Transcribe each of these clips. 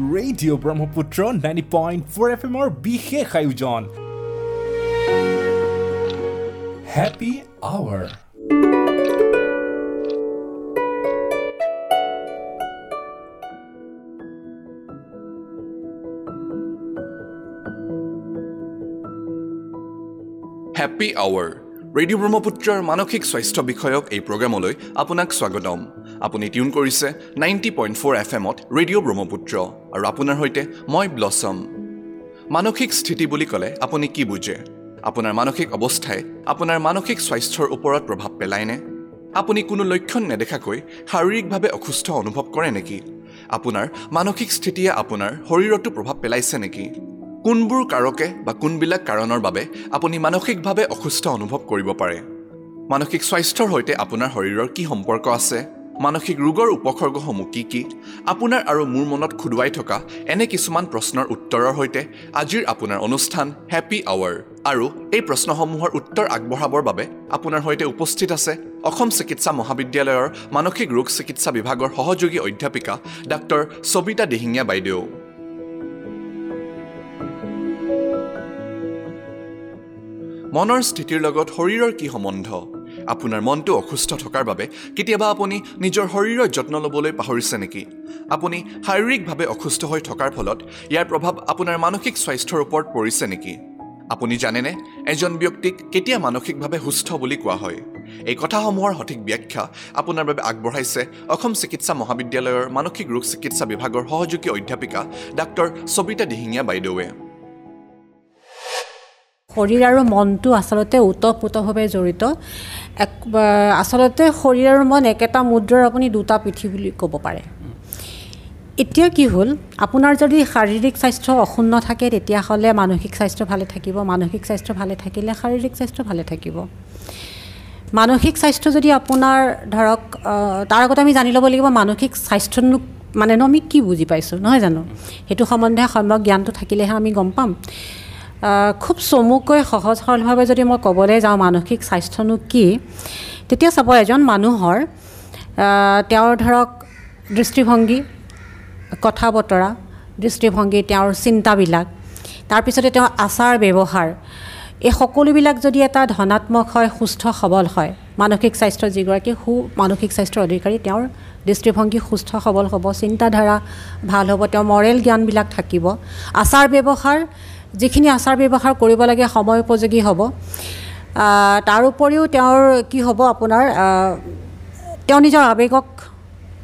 Radio' Brahmaputra ninety point four F এমৰ বিশেষ আয়োজন happy hour happy hour radio' ব্ৰহ্মপুত্ৰৰ মানসিক স্বাস্থ্য বিষয়ক এই প্ৰগ্ৰামলৈ আপোনাক স্বাগতম। আপুনি টিউন কৰিছে নাইণ্টি পইণ্ট ফ'ৰ এফ এমত ৰেডিঅ' ব্ৰহ্মপুত্ৰ আৰু আপোনাৰ সৈতে মই ব্লছম। মানসিক স্থিতি বুলি ক'লে আপুনি কি বুজে? আপোনাৰ মানসিক অৱস্থাই আপোনাৰ মানসিক স্বাস্থ্যৰ ওপৰত প্ৰভাৱ পেলায়নে আপুনি কোনো লক্ষণ নেদেখাকৈ শাৰীৰিকভাৱে অসুস্থ অনুভৱ কৰে নেকি? আপোনাৰ মানসিক স্থিতিয়ে আপোনাৰ শৰীৰতো প্ৰভাৱ পেলাইছে নেকি? কোনবোৰ কাৰকে বা কোনবিলাক কাৰণৰ বাবে আপুনি মানসিকভাৱে অসুস্থ অনুভৱ কৰিব পাৰে? মানসিক স্বাস্থ্যৰ সৈতে আপোনাৰ শৰীৰৰ কি সম্পৰ্ক আছে? মানসিক ৰোগৰ উপসৰ্গসমূহ কি কি আপোনাৰ আৰু মোৰ মনত খুদুৱাই থকা এনে কিছুমান প্ৰশ্নৰ উত্তৰৰ সৈতে আজিৰ আপোনাৰ অনুষ্ঠান হেপী আৱাৰ আৰু এই প্ৰশ্নসমূহৰ উত্তৰ আগবঢ়াবৰ বাবে আপোনাৰ সৈতে উপস্থিত আছে অসম চিকিৎসা মহাবিদ্যালয়ৰ মানসিক ৰোগ চিকিৎসা বিভাগৰ সহযোগী অধ্যাপিকা ডাক্তৰ সবিতা দিহিঙীয়া বাইদেউ। মনৰ স্থিতিৰ লগত শৰীৰৰ কি সম্বন্ধ? আপোনাৰ মনটো অসুস্থ থকাৰ বাবে কেতিয়াবা আপুনি নিজৰ শৰীৰৰ যত্ন ল'বলৈ পাহৰিছে নেকি? আপুনি শাৰীৰিকভাৱে অসুস্থ হৈ থকাৰ ফলত ইয়াৰ প্ৰভাৱ আপোনাৰ মানসিক স্বাস্থ্যৰ ওপৰত পৰিছে নেকি? আপুনি জানেনে? এজন ব্যক্তিক কেতিয়া মানসিকভাৱে সুস্থ বুলি কোৱা হয়? এই কথাসমূহৰ সঠিক ব্যাখ্যা আপোনাৰ বাবে আগবঢ়াইছে অসম চিকিৎসা মহাবিদ্যালয়ৰ মানসিক ৰোগ চিকিৎসা বিভাগৰ সহযোগী অধ্যাপিকা ডাক্তৰ সবিতা দিহিঙীয়া বাইদেৱে শৰীৰ আৰু মনটো আচলতে ওতঃপ্ৰোতভাৱে জড়িত। এক আচলতে শৰীৰ আৰু মন একেটা মুদ্ৰাৰ আপুনি দুটা পিঠি বুলি ক'ব পাৰে। এতিয়া কি হ'ল? আপোনাৰ যদি শাৰীৰিক স্বাস্থ্য অক্ষুণ্ণ থাকে তেতিয়াহ'লে মানসিক স্বাস্থ্য ভালে থাকিব। মানসিক স্বাস্থ্য ভালে থাকিলে শাৰীৰিক স্বাস্থ্য ভালে থাকিব। মানসিক স্বাস্থ্য যদি আপোনাৰ ধৰক তাৰ আগতে আমি জানি ল'ব লাগিব মানসিক স্বাস্থ্যনো মানেনো আমি কি বুজি পাইছোঁ নহয় জানো? সেইটো সম্বন্ধে সম্যক জ্ঞানটো থাকিলেহে আমি গম পাম। খুব চমুকৈ সহজ সৰলভাৱে যদি মই ক'বলৈ যাওঁ মানসিক স্বাস্থ্যনো কি তেতিয়া চাব এজন মানুহৰ তেওঁৰ ধৰক দৃষ্টিভংগী কথা বতৰা দৃষ্টিভংগী তেওঁৰ চিন্তাবিলাক তাৰপিছতে তেওঁৰ আচাৰ ব্যৱহাৰ এই সকলোবিলাক যদি এটা ধনাত্মক হয় সুস্থ সবল হয় মানসিক স্বাস্থ্য যিগৰাকী সু মানসিক স্বাস্থ্যৰ অধিকাৰী তেওঁৰ দৃষ্টিভংগী সুস্থ সবল হ'ব চিন্তাধাৰা ভাল হ'ব তেওঁৰ মৰেল জ্ঞানবিলাক থাকিব আচাৰ ব্যৱহাৰ যিখিনি আচাৰ ব্যৱহাৰ কৰিব লাগে সময় উপযোগী হ'ব। তাৰ উপৰিও তেওঁৰ কি হ'ব আপোনাৰ তেওঁ নিজৰ আৱেগক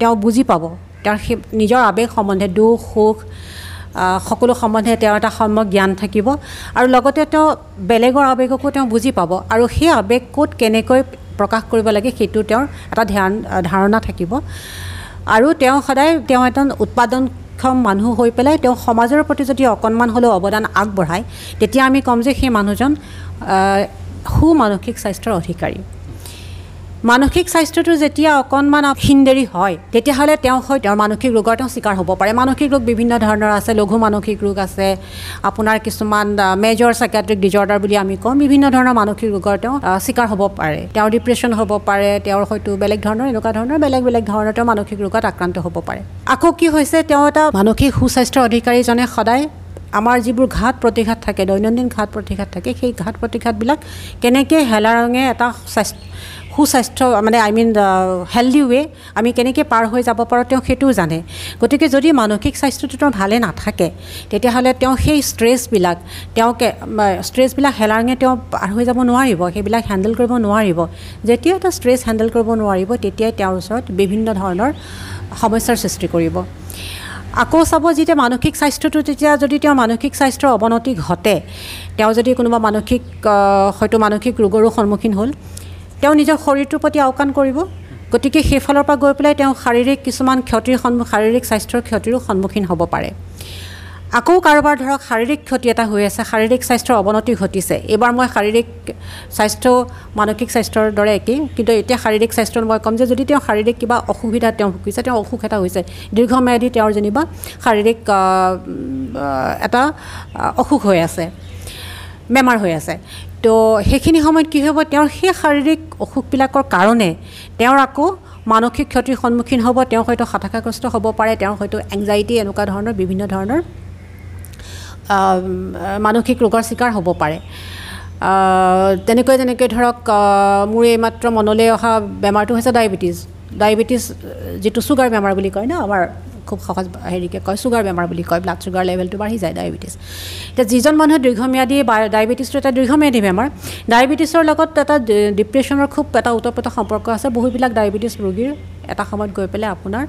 তেওঁ বুজি পাব। তেওঁৰ সেই নিজৰ আৱেগ সম্বন্ধে দুখ সুখ সকলো সম্বন্ধে তেওঁৰ এটা সম্যক জ্ঞান থাকিব আৰু লগতে তেওঁ বেলেগৰ আৱেগকো তেওঁ বুজি পাব আৰু সেই আৱেগ ক'ত কেনেকৈ প্ৰকাশ কৰিব লাগে সেইটো তেওঁৰ এটা ধ্যান ধাৰণা থাকিব। আৰু তেওঁ সদায় তেওঁ এজন উৎপাদন সক্ষম মানুহ হৈ পেলাই তেওঁ সমাজৰ প্ৰতি যদি অকণমান হ'লেও অৱদান আগবঢ়ায় তেতিয়া আমি ক'ম যে সেই মানুহজন সু মানসিক স্বাস্থ্যৰ অধিকাৰী। মানসিক স্বাস্থ্যটো যেতিয়া অকণমান হিনদেৰি হয় তেতিয়াহ'লে তেওঁ হয় তেওঁৰ মানসিক ৰোগৰ তেওঁ চিকাৰ হ'ব পাৰে। মানসিক ৰোগ বিভিন্ন ধৰণৰ আছে লঘু মানসিক ৰোগ আছে আপোনাৰ কিছুমান মেজৰ চাইকেট্ৰিক ডিজৰ্ডাৰ বুলি আমি কওঁ বিভিন্ন ধৰণৰ মানসিক ৰোগৰ তেওঁ চিকাৰ হ'ব পাৰে। তেওঁৰ ডিপ্ৰেশ্যন হ'ব পাৰে তেওঁৰ হয়তো বেলেগ ধৰণৰ এনেকুৱা ধৰণৰ বেলেগ বেলেগ ধৰণৰ তেওঁ মানসিক ৰোগত আক্ৰান্ত হ'ব পাৰে। আকৌ কি হৈছে তেওঁ এটা মানসিক সুস্বাস্থ্যৰ অধিকাৰীজনে সদায় আমাৰ যিবোৰ ঘাট প্ৰতিঘাত থাকে দৈনন্দিন ঘাট প্ৰতিঘাত থাকে সেই ঘাট প্ৰতিঘাতবিলাক কেনেকৈ হেলা ৰঙে এটা স্বাস্থ্য সুস্বাস্থ্য মানে আই মিন হেল্ডি ৱে আমি কেনেকৈ পাৰ হৈ যাব পাৰোঁ তেওঁ সেইটোও জানে। গতিকে যদি মানসিক স্বাস্থ্যটো তেওঁ ভালে নাথাকে তেতিয়াহ'লে তেওঁ সেই ষ্ট্ৰেছবিলাক তেওঁকে ষ্ট্ৰেছবিলাক হেলাৰঙে তেওঁ পাৰ হৈ যাব নোৱাৰিব সেইবিলাক হেণ্ডেল কৰিব নোৱাৰিব। যেতিয়া এটা ষ্ট্ৰেছ হেণ্ডেল কৰিব নোৱাৰিব তেতিয়াই তেওঁৰ ওচৰত বিভিন্ন ধৰণৰ সমস্যাৰ সৃষ্টি কৰিব। আকৌ চাব যেতিয়া মানসিক স্বাস্থ্যটো তেতিয়া যদি তেওঁৰ মানসিক স্বাস্থ্যৰ অৱনতি ঘটে তেওঁ যদি কোনোবা মানসিক হয়তো মানসিক ৰোগৰো সন্মুখীন হ'ল তেওঁ নিজৰ শৰীৰটোৰ প্ৰতি আওকাণ কৰিব। গতিকে সেইফালৰ পৰা গৈ পেলাই তেওঁ শাৰীৰিক কিছুমান ক্ষতিৰ সন্মুখ শাৰীৰিক স্বাস্থ্যৰ ক্ষতিৰো সন্মুখীন হ'ব পাৰে। আকৌ কাৰোবাৰ ধৰক শাৰীৰিক ক্ষতি এটা হৈ আছে শাৰীৰিক স্বাস্থ্যৰ অৱনতি ঘটিছে। এইবাৰ মই শাৰীৰিক স্বাস্থ্য মানসিক স্বাস্থ্যৰ দৰে একেই কিন্তু এতিয়া শাৰীৰিক স্বাস্থ্যত মই ক'ম যে যদি তেওঁ শাৰীৰিক কিবা অসুবিধা তেওঁ ভুগিছে তেওঁ অসুখ এটা হৈছে দীৰ্ঘম্যাদী তেওঁৰ যেনিবা শাৰীৰিক এটা অসুখ হৈ আছে বেমাৰ হৈ আছে। তো সেইখিনি সময়ত কি হ'ব? তেওঁৰ সেই শাৰীৰিক অসুখবিলাকৰ কাৰণে তেওঁৰ আকৌ মানসিক ক্ষতিৰ সন্মুখীন হ'ব তেওঁ হয়তো হতাশাগ্ৰস্ত হ'ব পাৰে তেওঁৰ হয়তো এংজাইটি এনেকুৱা ধৰণৰ বিভিন্ন ধৰণৰ মানসিক ৰোগৰ চিকাৰ হ'ব পাৰে। তেনেকৈ তেনেকৈ ধৰক মোৰ এইমাত্ৰ মনলৈ অহা বেমাৰটো হৈছে ডায়েবেটিছ ডায়েবেটিছ যিটো চুগাৰ বেমাৰ বুলি কয় ন আমাৰ খুব সহজ হেৰিকৈ কয় চুগাৰ বেমাৰ বুলি কয় ব্লাড চুগাৰ লেভেলটো বাঢ়ি যায় ডায়েবেটিছ এতিয়া যিজন মানুহে দীৰ্ঘম্যাদী ডায়েবেটিছটো এটা দীৰ্ঘম্যাদী বেমাৰ ডায়েবেটিছৰ লগত এটা ডিপ্ৰেশ্যনৰ খুব এটা ওতপ্ৰোত সম্পৰ্ক আছে বহুবিলাক ডায়েবেটিছ ৰোগীৰ এটা সময়ত গৈ পেলাই আপোনাৰ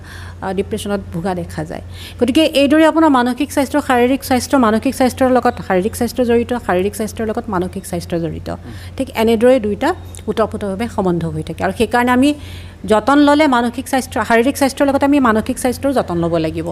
ডিপ্ৰেশ্যনত ভোগা দেখা যায়। গতিকে এইদৰে আপোনাৰ মানসিক স্বাস্থ্য শাৰীৰিক স্বাস্থ্য মানসিক স্বাস্থ্যৰ লগত শাৰীৰিক স্বাস্থ্য জড়িত শাৰীৰিক স্বাস্থ্যৰ লগত মানসিক স্বাস্থ্য জড়িত। ঠিক এনেদৰে দুয়োটা ওতঃপ্ৰোতভাৱে সম্বন্ধ হৈ থাকে। আৰু সেইকাৰণে আমি যতন ল'লে মানসিক স্বাস্থ্য শাৰীৰিক স্বাস্থ্যৰ লগত আমি মানসিক স্বাস্থ্যৰো যতন ল'ব লাগিব।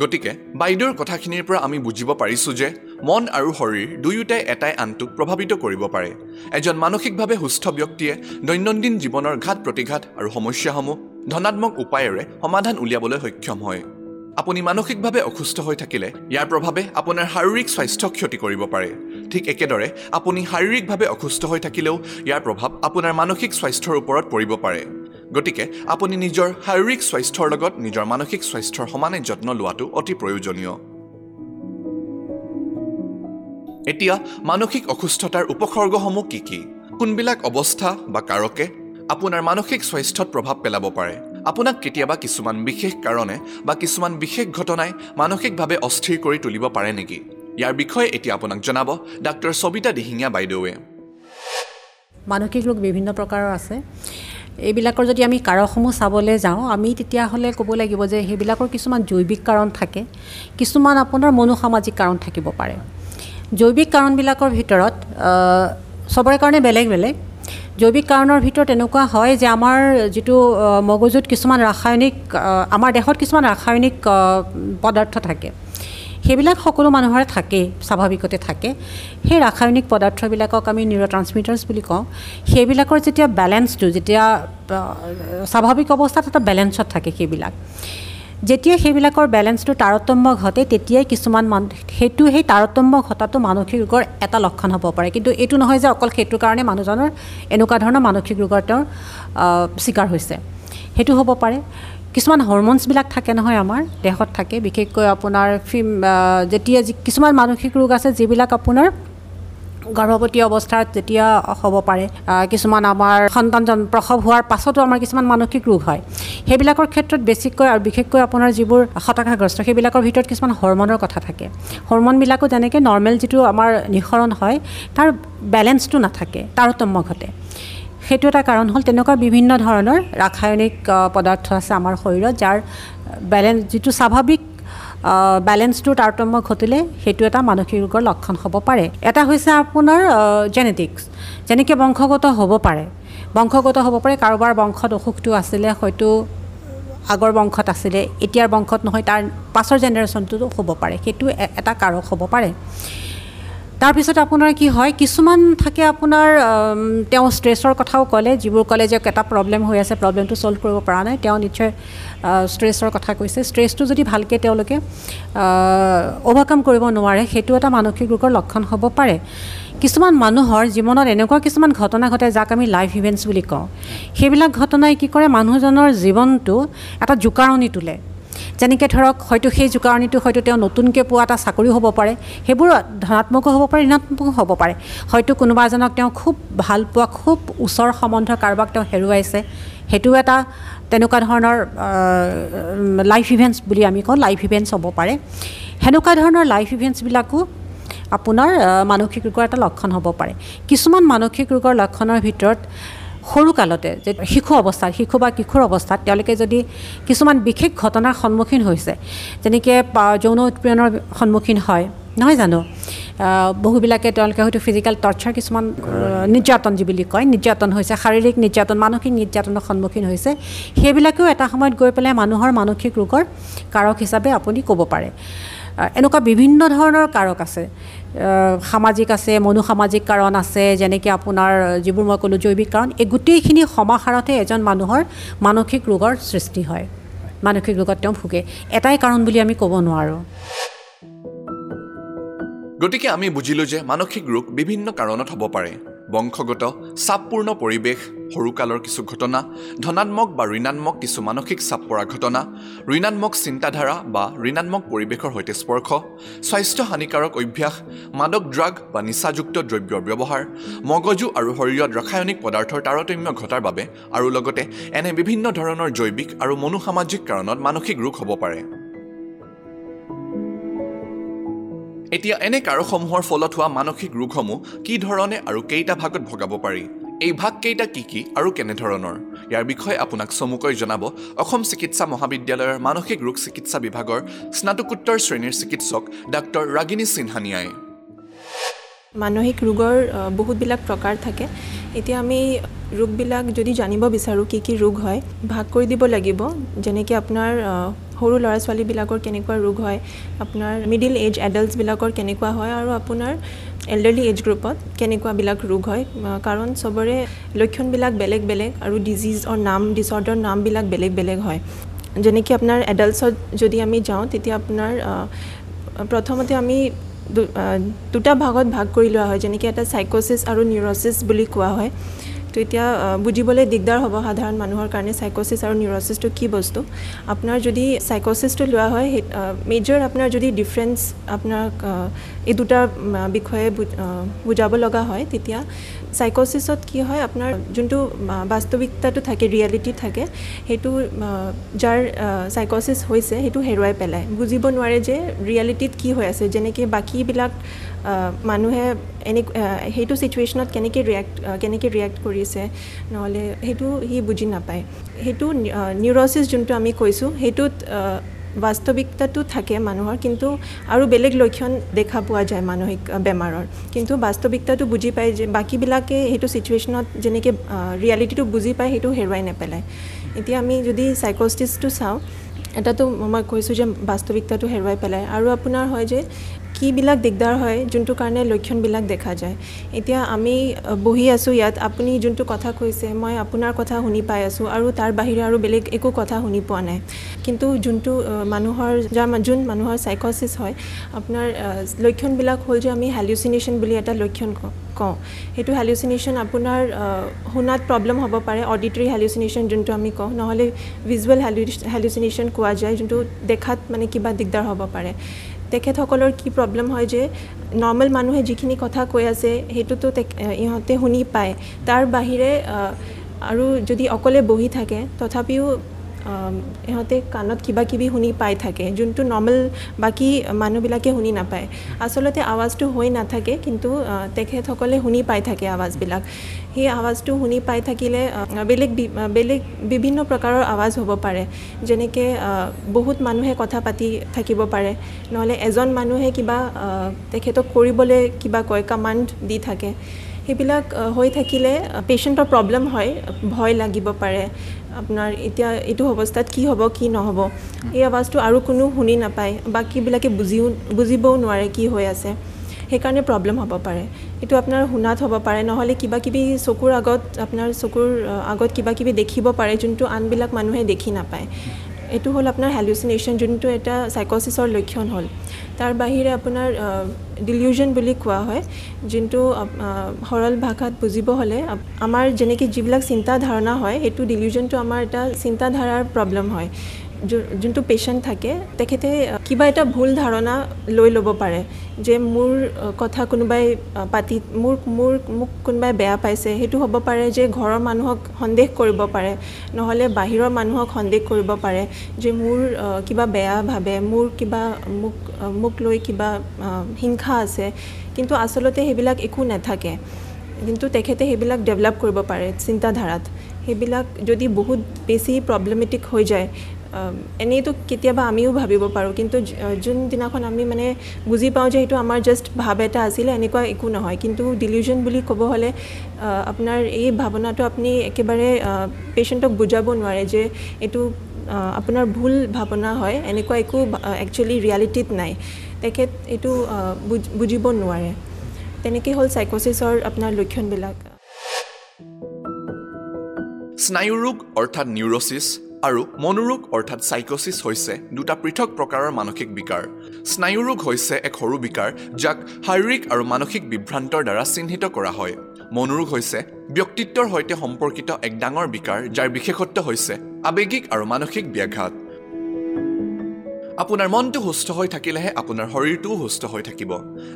গতিকে বাইদেউৰ কথাখিনিৰ পৰা আমি বুজিব পাৰিছোঁ যে মন আৰু শৰীৰ দুয়োটাই এটাই আনটোক প্ৰভাৱিত কৰিব পাৰে। এজন মানসিকভাৱে সুস্থ ব্যক্তিয়ে দৈনন্দিন জীৱনৰ ঘাত প্ৰতিঘাত আৰু সমস্যাসমূহ ধনাত্মক উপায়েৰে সমাধান উলিয়াবলৈ সক্ষম হয়। আপুনি মানসিকভাৱে অসুস্থ হৈ থাকিলে ইয়াৰ প্ৰভাৱে আপোনাৰ শাৰীৰিক স্বাস্থ্য ক্ষতি কৰিব পাৰে। ঠিক একেদৰে আপুনি শাৰীৰিকভাৱে অসুস্থ হৈ থাকিলেও ইয়াৰ প্ৰভাৱ আপোনাৰ মানসিক স্বাস্থ্যৰ ওপৰত পৰিব পাৰে। গতিকে আপুনি নিজৰ শাৰীৰিক স্বাস্থ্যৰ লগত নিজৰ মানসিক স্বাস্থ্যৰ সমানে যত্ন লোৱাটো অতি প্ৰয়োজনীয়। এতিয়া মানসিক অসুস্থতাৰ উপসৰ্গসমূহ কি কি? কোনবিলাক অৱস্থা বা কাৰকে আপোনাৰ মানসিক স্বাস্থ্যত প্ৰভাৱ পেলাব পাৰে? আপোনাক কেতিয়াবা কিছুমান বিশেষ কাৰণে বা কিছুমান বিশেষ ঘটনাই মানসিকভাৱে অস্থিৰ কৰি তুলিব পাৰে নেকি? ইয়াৰ বিষয়ে এতিয়া আপোনাক জনাব ডাক্তৰ সবিতা দিহিঙীয়া বাইদেৱে মানসিক ৰোগ বিভিন্ন প্ৰকাৰৰ আছে। এইবিলাকৰ যদি আমি কাৰকসমূহ চাবলৈ যাওঁ আমি তেতিয়াহ'লে ক'ব লাগিব যে সেইবিলাকৰ কিছুমান জৈৱিক কাৰণ থাকে কিছুমান আপোনাৰ মনোসামাজিক কাৰণ থাকিব পাৰে। জৈৱিক কাৰণবিলাকৰ ভিতৰত চবৰে কাৰণে বেলেগ বেলেগ। জৈৱিক কাৰণৰ ভিতৰত এনেকুৱা হয় যে আমাৰ যিটো মগজুত কিছুমান ৰাসায়নিক আমাৰ দেহত কিছুমান ৰাসায়নিক পদাৰ্থ থাকে। সেইবিলাক সকলো মানুহৰে থাকেই স্বাভাৱিকতে থাকে। সেই ৰাসায়নিক পদাৰ্থবিলাকক আমি নিউৰ ট্ৰান্সমিটাৰ্ছ বুলি কওঁ। সেইবিলাকৰ যেতিয়া বেলেঞ্চটো যেতিয়া স্বাভাৱিক অৱস্থাত এটা বেলেঞ্চত থাকে সেইবিলাক। যেতিয়া সেইবিলাকৰ বেলেঞ্চটো তাৰতম্য ঘটে তেতিয়াই কিছুমান মান সেইটো সেই তাৰতম্য ঘটাটো মানসিক ৰোগৰ এটা লক্ষণ হ'ব পাৰে। কিন্তু এইটো নহয় যে অকল সেইটোৰ কাৰণে মানুহজনৰ এনেকুৱা ধৰণৰ মানসিক ৰোগৰ তেওঁৰ চিকাৰ হৈছে। সেইটো হ'ব পাৰে। কিছুমান হৰম'নছবিলাক থাকে নহয় আমাৰ দেহত থাকে। বিশেষকৈ আপোনাৰ ফিম যেতিয়া কিছুমান মানসিক ৰোগ আছে যিবিলাক আপোনাৰ গৰ্ভৱতী অৱস্থাত যেতিয়া হ'ব পাৰে কিছুমান আমাৰ সন্তান প্ৰসৱ হোৱাৰ পাছতো আমাৰ কিছুমান মানসিক ৰোগ হয়। সেইবিলাকৰ ক্ষেত্ৰত বেছিকৈ আৰু বিশেষকৈ আপোনাৰ যিবোৰ হতাশাগ্ৰস্ত সেইবিলাকৰ ভিতৰত কিছুমান হৰমনৰ কথা থাকে। হৰমনবিলাকো যেনেকৈ নৰ্মেল যিটো আমাৰ নিঃসৰণ হয় তাৰ বেলেঞ্চটো নাথাকে তাৰতম্য ঘটে। সেইটো এটা কাৰণ হ'ল তেনেকুৱা বিভিন্ন ধৰণৰ ৰাসায়নিক পদাৰ্থ আছে আমাৰ শৰীৰত যাৰ বেলেঞ্চ যিটো স্বাভাৱিক বেলেঞ্চটোৰ তাৰতম্য ঘটিলে সেইটো এটা মানসিক ৰোগৰ লক্ষণ হ'ব পাৰে। এটা হৈছে আপোনাৰ জেনেটিক্স যেনেকৈ বংশগত হ'ব পাৰে। বংশগত হ'ব পাৰে কাৰোবাৰ বংশত অসুখটো আছিলে হয়তো আগৰ বংশত আছিলে এতিয়াৰ বংশত নহয় তাৰ পাছৰ জেনেৰেশ্যনটোতো হ'ব পাৰে সেইটো এটা কাৰক হ'ব পাৰে। তাৰপিছত আপোনাৰ কি হয় কিছুমান থাকে আপোনাৰ তেওঁ ষ্ট্ৰেছৰ কথাও ক'লে যিবোৰ ক'লে যে এটা প্ৰব্লেম হৈ আছে প্ৰব্লেমটো ছল্ভ কৰিব পৰা নাই তেওঁ নিশ্চয় ষ্ট্ৰেছৰ কথা কৈছে। ষ্ট্ৰেছটো যদি ভালকৈ তেওঁলোকে অভাৰকাম কৰিব নোৱাৰে সেইটো এটা মানসিক ৰোগৰ লক্ষণ হ'ব পাৰে। কিছুমান মানুহৰ জীৱনত এনেকুৱা কিছুমান ঘটনা ঘটে যাক আমি লাইফ ইভেণ্টছ বুলি কওঁ। সেইবিলাক ঘটনাই কি কৰে মানুহজনৰ জীৱনটো এটা জোকাৰণি তোলে। যেনেকৈ ধৰক হয়তো সেই জোকাৰণিটো হয়তো তেওঁ নতুনকৈ পোৱা এটা চাকৰি হ'ব পাৰে সেইবোৰ ধনাত্মকো হ'ব পাৰে ঋণাত্মকো হ'ব পাৰে। হয়তো কোনোবা এজনক তেওঁ খুব ভাল পোৱা খুব ওচৰ সম্বন্ধ কাৰোবাক তেওঁ হেৰুৱাইছে সেইটো এটা তেনেকুৱা ধৰণৰ লাইফ ইভেণ্টছ বুলি আমি কওঁ লাইফ ইভেণ্টছ হ'ব পাৰে। সেনেকুৱা ধৰণৰ লাইফ ইভেণ্টছবিলাকো আপোনাৰ মানসিক ৰোগৰ এটা লক্ষণ হ'ব পাৰে। কিছুমান মানসিক ৰোগৰ লক্ষণৰ ভিতৰত সৰুকালতে যে শিশু অৱস্থাত শিশু বা কিশোৰ অৱস্থাত তেওঁলোকে যদি কিছুমান বিশেষ ঘটনাৰ সন্মুখীন হৈছে যেনেকৈ যৌন উৎপীড়নৰ সন্মুখীন হয় নহয় জানো? বহুবিলাকে তেওঁলোকে হয়তো ফিজিকেল টৰ্চাৰ কিছুমান নিৰ্যাতন যি বুলি কয় নিৰ্যাতন হৈছে শাৰীৰিক নিৰ্যাতন মানসিক নিৰ্যাতনৰ সন্মুখীন হৈছে সেইবিলাকেও এটা সময়ত গৈ পেলাই মানুহৰ মানসিক ৰোগৰ কাৰক হিচাপে আপুনি ক'ব পাৰে। এনেকুৱা বিভিন্ন ধৰণৰ কাৰক আছে। সামাজিক আছে মনোসামাজিক কাৰণ আছে যেনেকৈ আপোনাৰ যিবোৰ মই ক'লোঁ জৈৱিক কাৰণ এই গোটেইখিনি সমাহাৰতে এজন মানুহৰ মানসিক ৰোগৰ সৃষ্টি হয়। মানসিক ৰোগত তেওঁ ভোগে। এটাই কাৰণ বুলি আমি ক'ব নোৱাৰোঁ। গতিকে আমি বুজিলোঁ যে মানসিক ৰোগ বিভিন্ন কাৰণত হ'ব পাৰে। বংশগত চাপপূৰ্ণ পৰিৱেশ সৰুকালৰ কিছু ঘটনা ধনাত্মক বা ঋণাত্মক কিছু মানসিক চাপ পৰা ঘটনা ঋণাত্মক চিন্তাধাৰা বা ঋণাত্মক পৰিৱেশৰ সৈতে স্পৰ্শ স্বাস্থ্য হানিকাৰক অভ্যাস মাদক ড্ৰাগ বা নিচাযুক্ত দ্ৰব্যৰ ব্যৱহাৰ মগজু আৰু শৰীৰত ৰাসায়নিক পদাৰ্থৰ তাৰতম্য ঘটাৰ বাবে আৰু লগতে এনে বিভিন্ন ধৰণৰ জৈৱিক আৰু মনোসামাজিক কাৰণত মানসিক ৰোগ হ'ব পাৰে। এতিয়া এনে কাৰকসমূহৰ ফলত হোৱা মানসিক ৰোগসমূহ কি ধৰণে আৰু কেইটা ভাগত ভগাব পাৰি? এই ভাগকেইটা কি কি আৰু কেনেধৰণৰ? ইয়াৰ বিষয়ে আপোনাক চমুকৈ জনাব। অসম চিকিৎসা মহাবিদ্যালয়ৰ মানসিক ৰোগ চিকিৎসা বিভাগৰ স্নাতকোত্তৰ শ্ৰেণীৰ চিকিৎসক ডাক্তৰ ৰাগিনী সিনহানিয়াই। মানসিক ৰোগৰ বহুতবিলাক প্ৰকাৰ থাকে। এতিয়া আমি ৰোগবিলাক যদি জানিব বিচাৰোঁ কি কি ৰোগ হয় ভাগ কৰি দিব লাগিব। যেনেকৈ আপোনাৰ সৰু ল'ৰা ছোৱালীবিলাকৰ কেনেকুৱা ৰোগ হয় আপোনাৰ মিডিল এজ এডাল্টছবিলাকৰ কেনেকুৱা হয় আৰু আপোনাৰ এল্ডাৰলি এজ গ্ৰুপত কেনেকুৱাবিলাক ৰোগ হয় কাৰণ চবৰে লক্ষণবিলাক বেলেগ বেলেগ আৰু ডিজিজৰ নাম ডিচঅৰ্ডাৰ নামবিলাক বেলেগ বেলেগ হয়। যেনেকৈ আপোনাৰ এডাল্টছত যদি আমি যাওঁ তেতিয়া আপোনাৰ প্ৰথমতে আমি দুটা ভাগত ভাগ কৰি লোৱা হয় যেনেকৈ এটা চাইক'চিছ আৰু নিউৰচিছ বুলি কোৱা হয়। তো এতিয়া বুজিবলৈ দিগদাৰ হ'ব সাধাৰণ মানুহৰ কাৰণে চাইক'চিছ আৰু নিউৰচিছটো কি বস্তু? আপোনাৰ যদি চাইক'চিছটো লোৱা হয় সেই মেজৰ আপোনাৰ যদি ডিফাৰেঞ্চ আপোনাক এই দুটা বিষয়ে বুজাব লগা হয় তেতিয়া চাইক'চিছত কি হয় আপোনাৰ যোনটো বাস্তৱিকতাটো থাকে ৰিয়েলিটি থাকে সেইটো যাৰ চাইক'চিছ হৈছে সেইটো হেৰুৱাই পেলায়। বুজিব নোৱাৰে যে ৰিয়েলিটিত কি হৈ আছে যেনেকৈ বাকীবিলাক মানুহে এনে সেইটো চিটুৱেশ্যনত কেনেকৈ ৰিয়েক্ট কেনেকৈ ৰিয়েক্ট কৰিছে নহ'লে সেইটো সি বুজি নাপায়। সেইটো নিউৰচিছ যোনটো আমি কৈছোঁ সেইটোত বাস্তৱিকতাটো থাকে মানুহৰ কিন্তু আৰু বেলেগ লক্ষণ দেখা পোৱা যায় মানসিক বেমাৰৰ। কিন্তু বাস্তৱিকতাটো বুজি পায় যে বাকীবিলাকে সেইটো চিটুৱেশ্যনত যেনেকৈ ৰিয়েলিটিটো বুজি পায় সেইটো হেৰুৱাই নেপেলায়। এতিয়া আমি যদি চাইকষ্টিছটো চাওঁ এটাতো মই কৈছোঁ যে বাস্তৱিকতাটো হেৰুৱাই পেলায়। আৰু আপোনাৰ হয় যে কিবিলাক দিগদাৰ হয় যোনটো কাৰণে লক্ষণবিলাক দেখা যায়। এতিয়া আমি বহি আছোঁ ইয়াত। আপুনি যোনটো কথা কৈছে মই আপোনাৰ কথা শুনি পাই আছোঁ আৰু তাৰ বাহিৰে আৰু বেলেগ একো কথা শুনি পোৱা নাই। কিন্তু যোনটো মানুহৰ যাৰ যোন মানুহৰ চাইকচিছ হয় আপোনাৰ লক্ষণবিলাক হ'ল যে আমি হেলিউচিনেশ্যন বুলি এটা লক্ষণ কওঁ কওঁ। সেইটো হেলিউচিনেশ্যন আপোনাৰ শুনাত প্ৰব্লেম হ'ব পাৰে অডিটৰী হেলিউচিনেশ্যন যোনটো আমি কওঁ। নহ'লে ভিজুৱেল হেলিউচিনেশ্যন কোৱা যায় যোনটো দেখাত মানে কিবা দিগদাৰ হ'ব পাৰে। তেখেতসকলৰ কি প্ৰব্লেম হয় যে নৰ্মেল মানুহে যিখিনি কথা কৈ আছে সেইটোতো ইহঁতে শুনি পায়। তাৰ বাহিৰে আৰু যদি অকলে বহি থাকে তথাপিও ইহঁতে কাণত কিবা কিবি শুনি পাই থাকে যোনটো নৰ্মেল বাকী মানুহবিলাকে শুনি নাপায়। আচলতে আৱাজটো হৈ নাথাকে কিন্তু তেখেতসকলে শুনি পাই থাকে আৱাজবিলাক। সেই আৱাজটো শুনি পাই থাকিলে বেলেগ বেলেগ বিভিন্ন প্ৰকাৰৰ আৱাজ হ'ব পাৰে। যেনেকৈ বহুত মানুহে কথা পাতি থাকিব পাৰে। নহ'লে এজন মানুহে কিবা তেখেতক কৰিবলৈ কিবা কয় কামাণ্ড দি থাকে। সেইবিলাক হৈ থাকিলে পেচেণ্টৰ প্ৰব্লেম হয় ভয় লাগিব পাৰে। আপোনাৰ এতিয়া এইটো অৱস্থাত কি হ'ব কি নহ'ব এই আৱাজটো আৰু কোনো শুনি নাপায় বাকীবিলাকে বুজিও বুজিবও নোৱাৰে কি হৈ আছে। সেইকাৰণে প্ৰব্লেম হ'ব পাৰে। এইটো আপোনাৰ শুনাত হ'ব পাৰে নহ'লে কিবা কিবি চকুৰ আগত আপোনাৰ চকুৰ আগত কিবা কিবি দেখিব পাৰে যোনটো আনবিলাক মানুহে দেখি নাপায়। এইটো হ'ল আপোনাৰ হেলিউচিনেশ্যন যোনটো এটা চাইকচিছৰ লক্ষণ হ'ল। তাৰ বাহিৰে আপোনাৰ ডিলিউজন বুলি কোৱা হয় যোনটো সৰল ভাষাত বুজিব হ'লে আমাৰ যেনেকৈ যিবিলাক চিন্তা ধাৰণা হয় সেইটো ডিলিউজনটো আমাৰ এটা চিন্তাধাৰাৰ প্ৰব্লেম হয়। যোনটো পেচেণ্ট থাকে তেখেতে কিবা এটা ভুল ধাৰণা লৈ ল'ব পাৰে। যে মোৰ কথা কোনোবাই পাতি মোৰ মোৰ মোক কোনোবাই বেয়া পাইছে সেইটো হ'ব পাৰে যে ঘৰৰ মানুহক সন্দেহ কৰিব পাৰে নহ'লে বাহিৰৰ মানুহক সন্দেহ কৰিব পাৰে যে মোৰ কিবা বেয়া ভাবে মোৰ কিবা মোক মোক লৈ কিবা হিংসা আছে। কিন্তু আচলতে সেইবিলাক একো নাথাকে। কিন্তু তেখেতে সেইবিলাক ডেভেলপ কৰিব পাৰে চিন্তাধাৰাত। সেইবিলাক যদি বহুত বেছি প্ৰব্লেমেটিক হৈ যায় এনেইতো কেতিয়াবা আমিও ভাবিব পাৰোঁ। কিন্তু যোনদিনাখন আমি মানে বুজি পাওঁ যে সেইটো আমাৰ জাষ্ট ভাৱ এটা আছিলে এনেকুৱা একো নহয়। কিন্তু ডিলিউজন বুলি ক'ব হ'লে আপোনাৰ এই ভাৱনাটো আপুনি একেবাৰে পেচেণ্টক বুজাব নোৱাৰে যে এইটো আপোনাৰ ভুল ভাৱনা হয়। এনেকুৱা একো একচুৱেলি ৰিয়েলিটিত নাই। তেখেত এইটো বুজিব নোৱাৰে। তেনেকৈ হ'ল চাইকচিছৰ আপোনাৰ লক্ষণবিলাক। স্নায়ুৰোগ অৰ্থাৎ নিউৰচিছ আৰু মনোৰোগ অৰ্থাৎ চাইকচিছ হৈছে দুটা পৃথক প্ৰকাৰৰ মানসিক বিকাৰ। স্নায়ুৰোগ হৈছে এক সৰু বিকাৰ যাক শাৰীৰিক আৰু মানসিক বিভ্ৰান্তৰ দ্বাৰা চিহ্নিত কৰা হয়। মনোৰোগ হৈছে ব্যক্তিত্বৰ সৈতে সম্পৰ্কিত এক ডাঙৰ বিকাৰ যাৰ বিশেষত্ব হৈছে আৱেগিক আৰু মানসিক ব্যাঘাত। আপোনাৰ মনটো সুস্থ হৈ থাকিলেহে আপোনাৰ শৰীৰটোও সুস্থ হৈ থাকিব।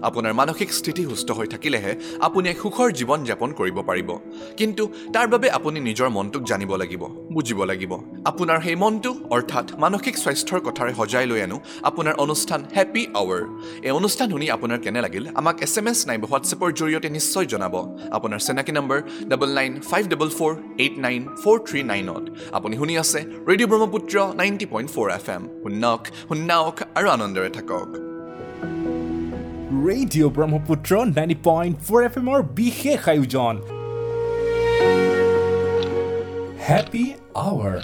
আপোনাৰ মানসিক স্থিতি সুস্থ হৈ থাকিলেহে আপুনি এক সুখৰ জীৱন যাপন কৰিব পাৰিব। কিন্তু তাৰ বাবে আপুনি নিজৰ মনটোক জানিব লাগিব বুজিব লাগিব। আপোনাৰ সেই মনটো অৰ্থাৎ মানসিক স্বাস্থ্যৰ কথাৰে সজাই লৈ আনো আপোনাৰ অনুষ্ঠান হেপী আৱাৰ এই অনুষ্ঠান শুনি আপোনাৰ কেনে লাগিল আমাক এছ এম এছ নাইবা হোৱাটছএপৰ জৰিয়তে নিশ্চয় জনাব। আপোনাৰ চিনাকি number double nine five double four eight nine four three নাইনত আপুনি শুনি আছে radio' Brahmaputra ninety point four F M শুনক। শুনাওক আৰু আনন্দেৰে থাকক radio' Brahmaputra ninety point four F এমৰ বিশেষ আয়োজন হেপী আৱাৰ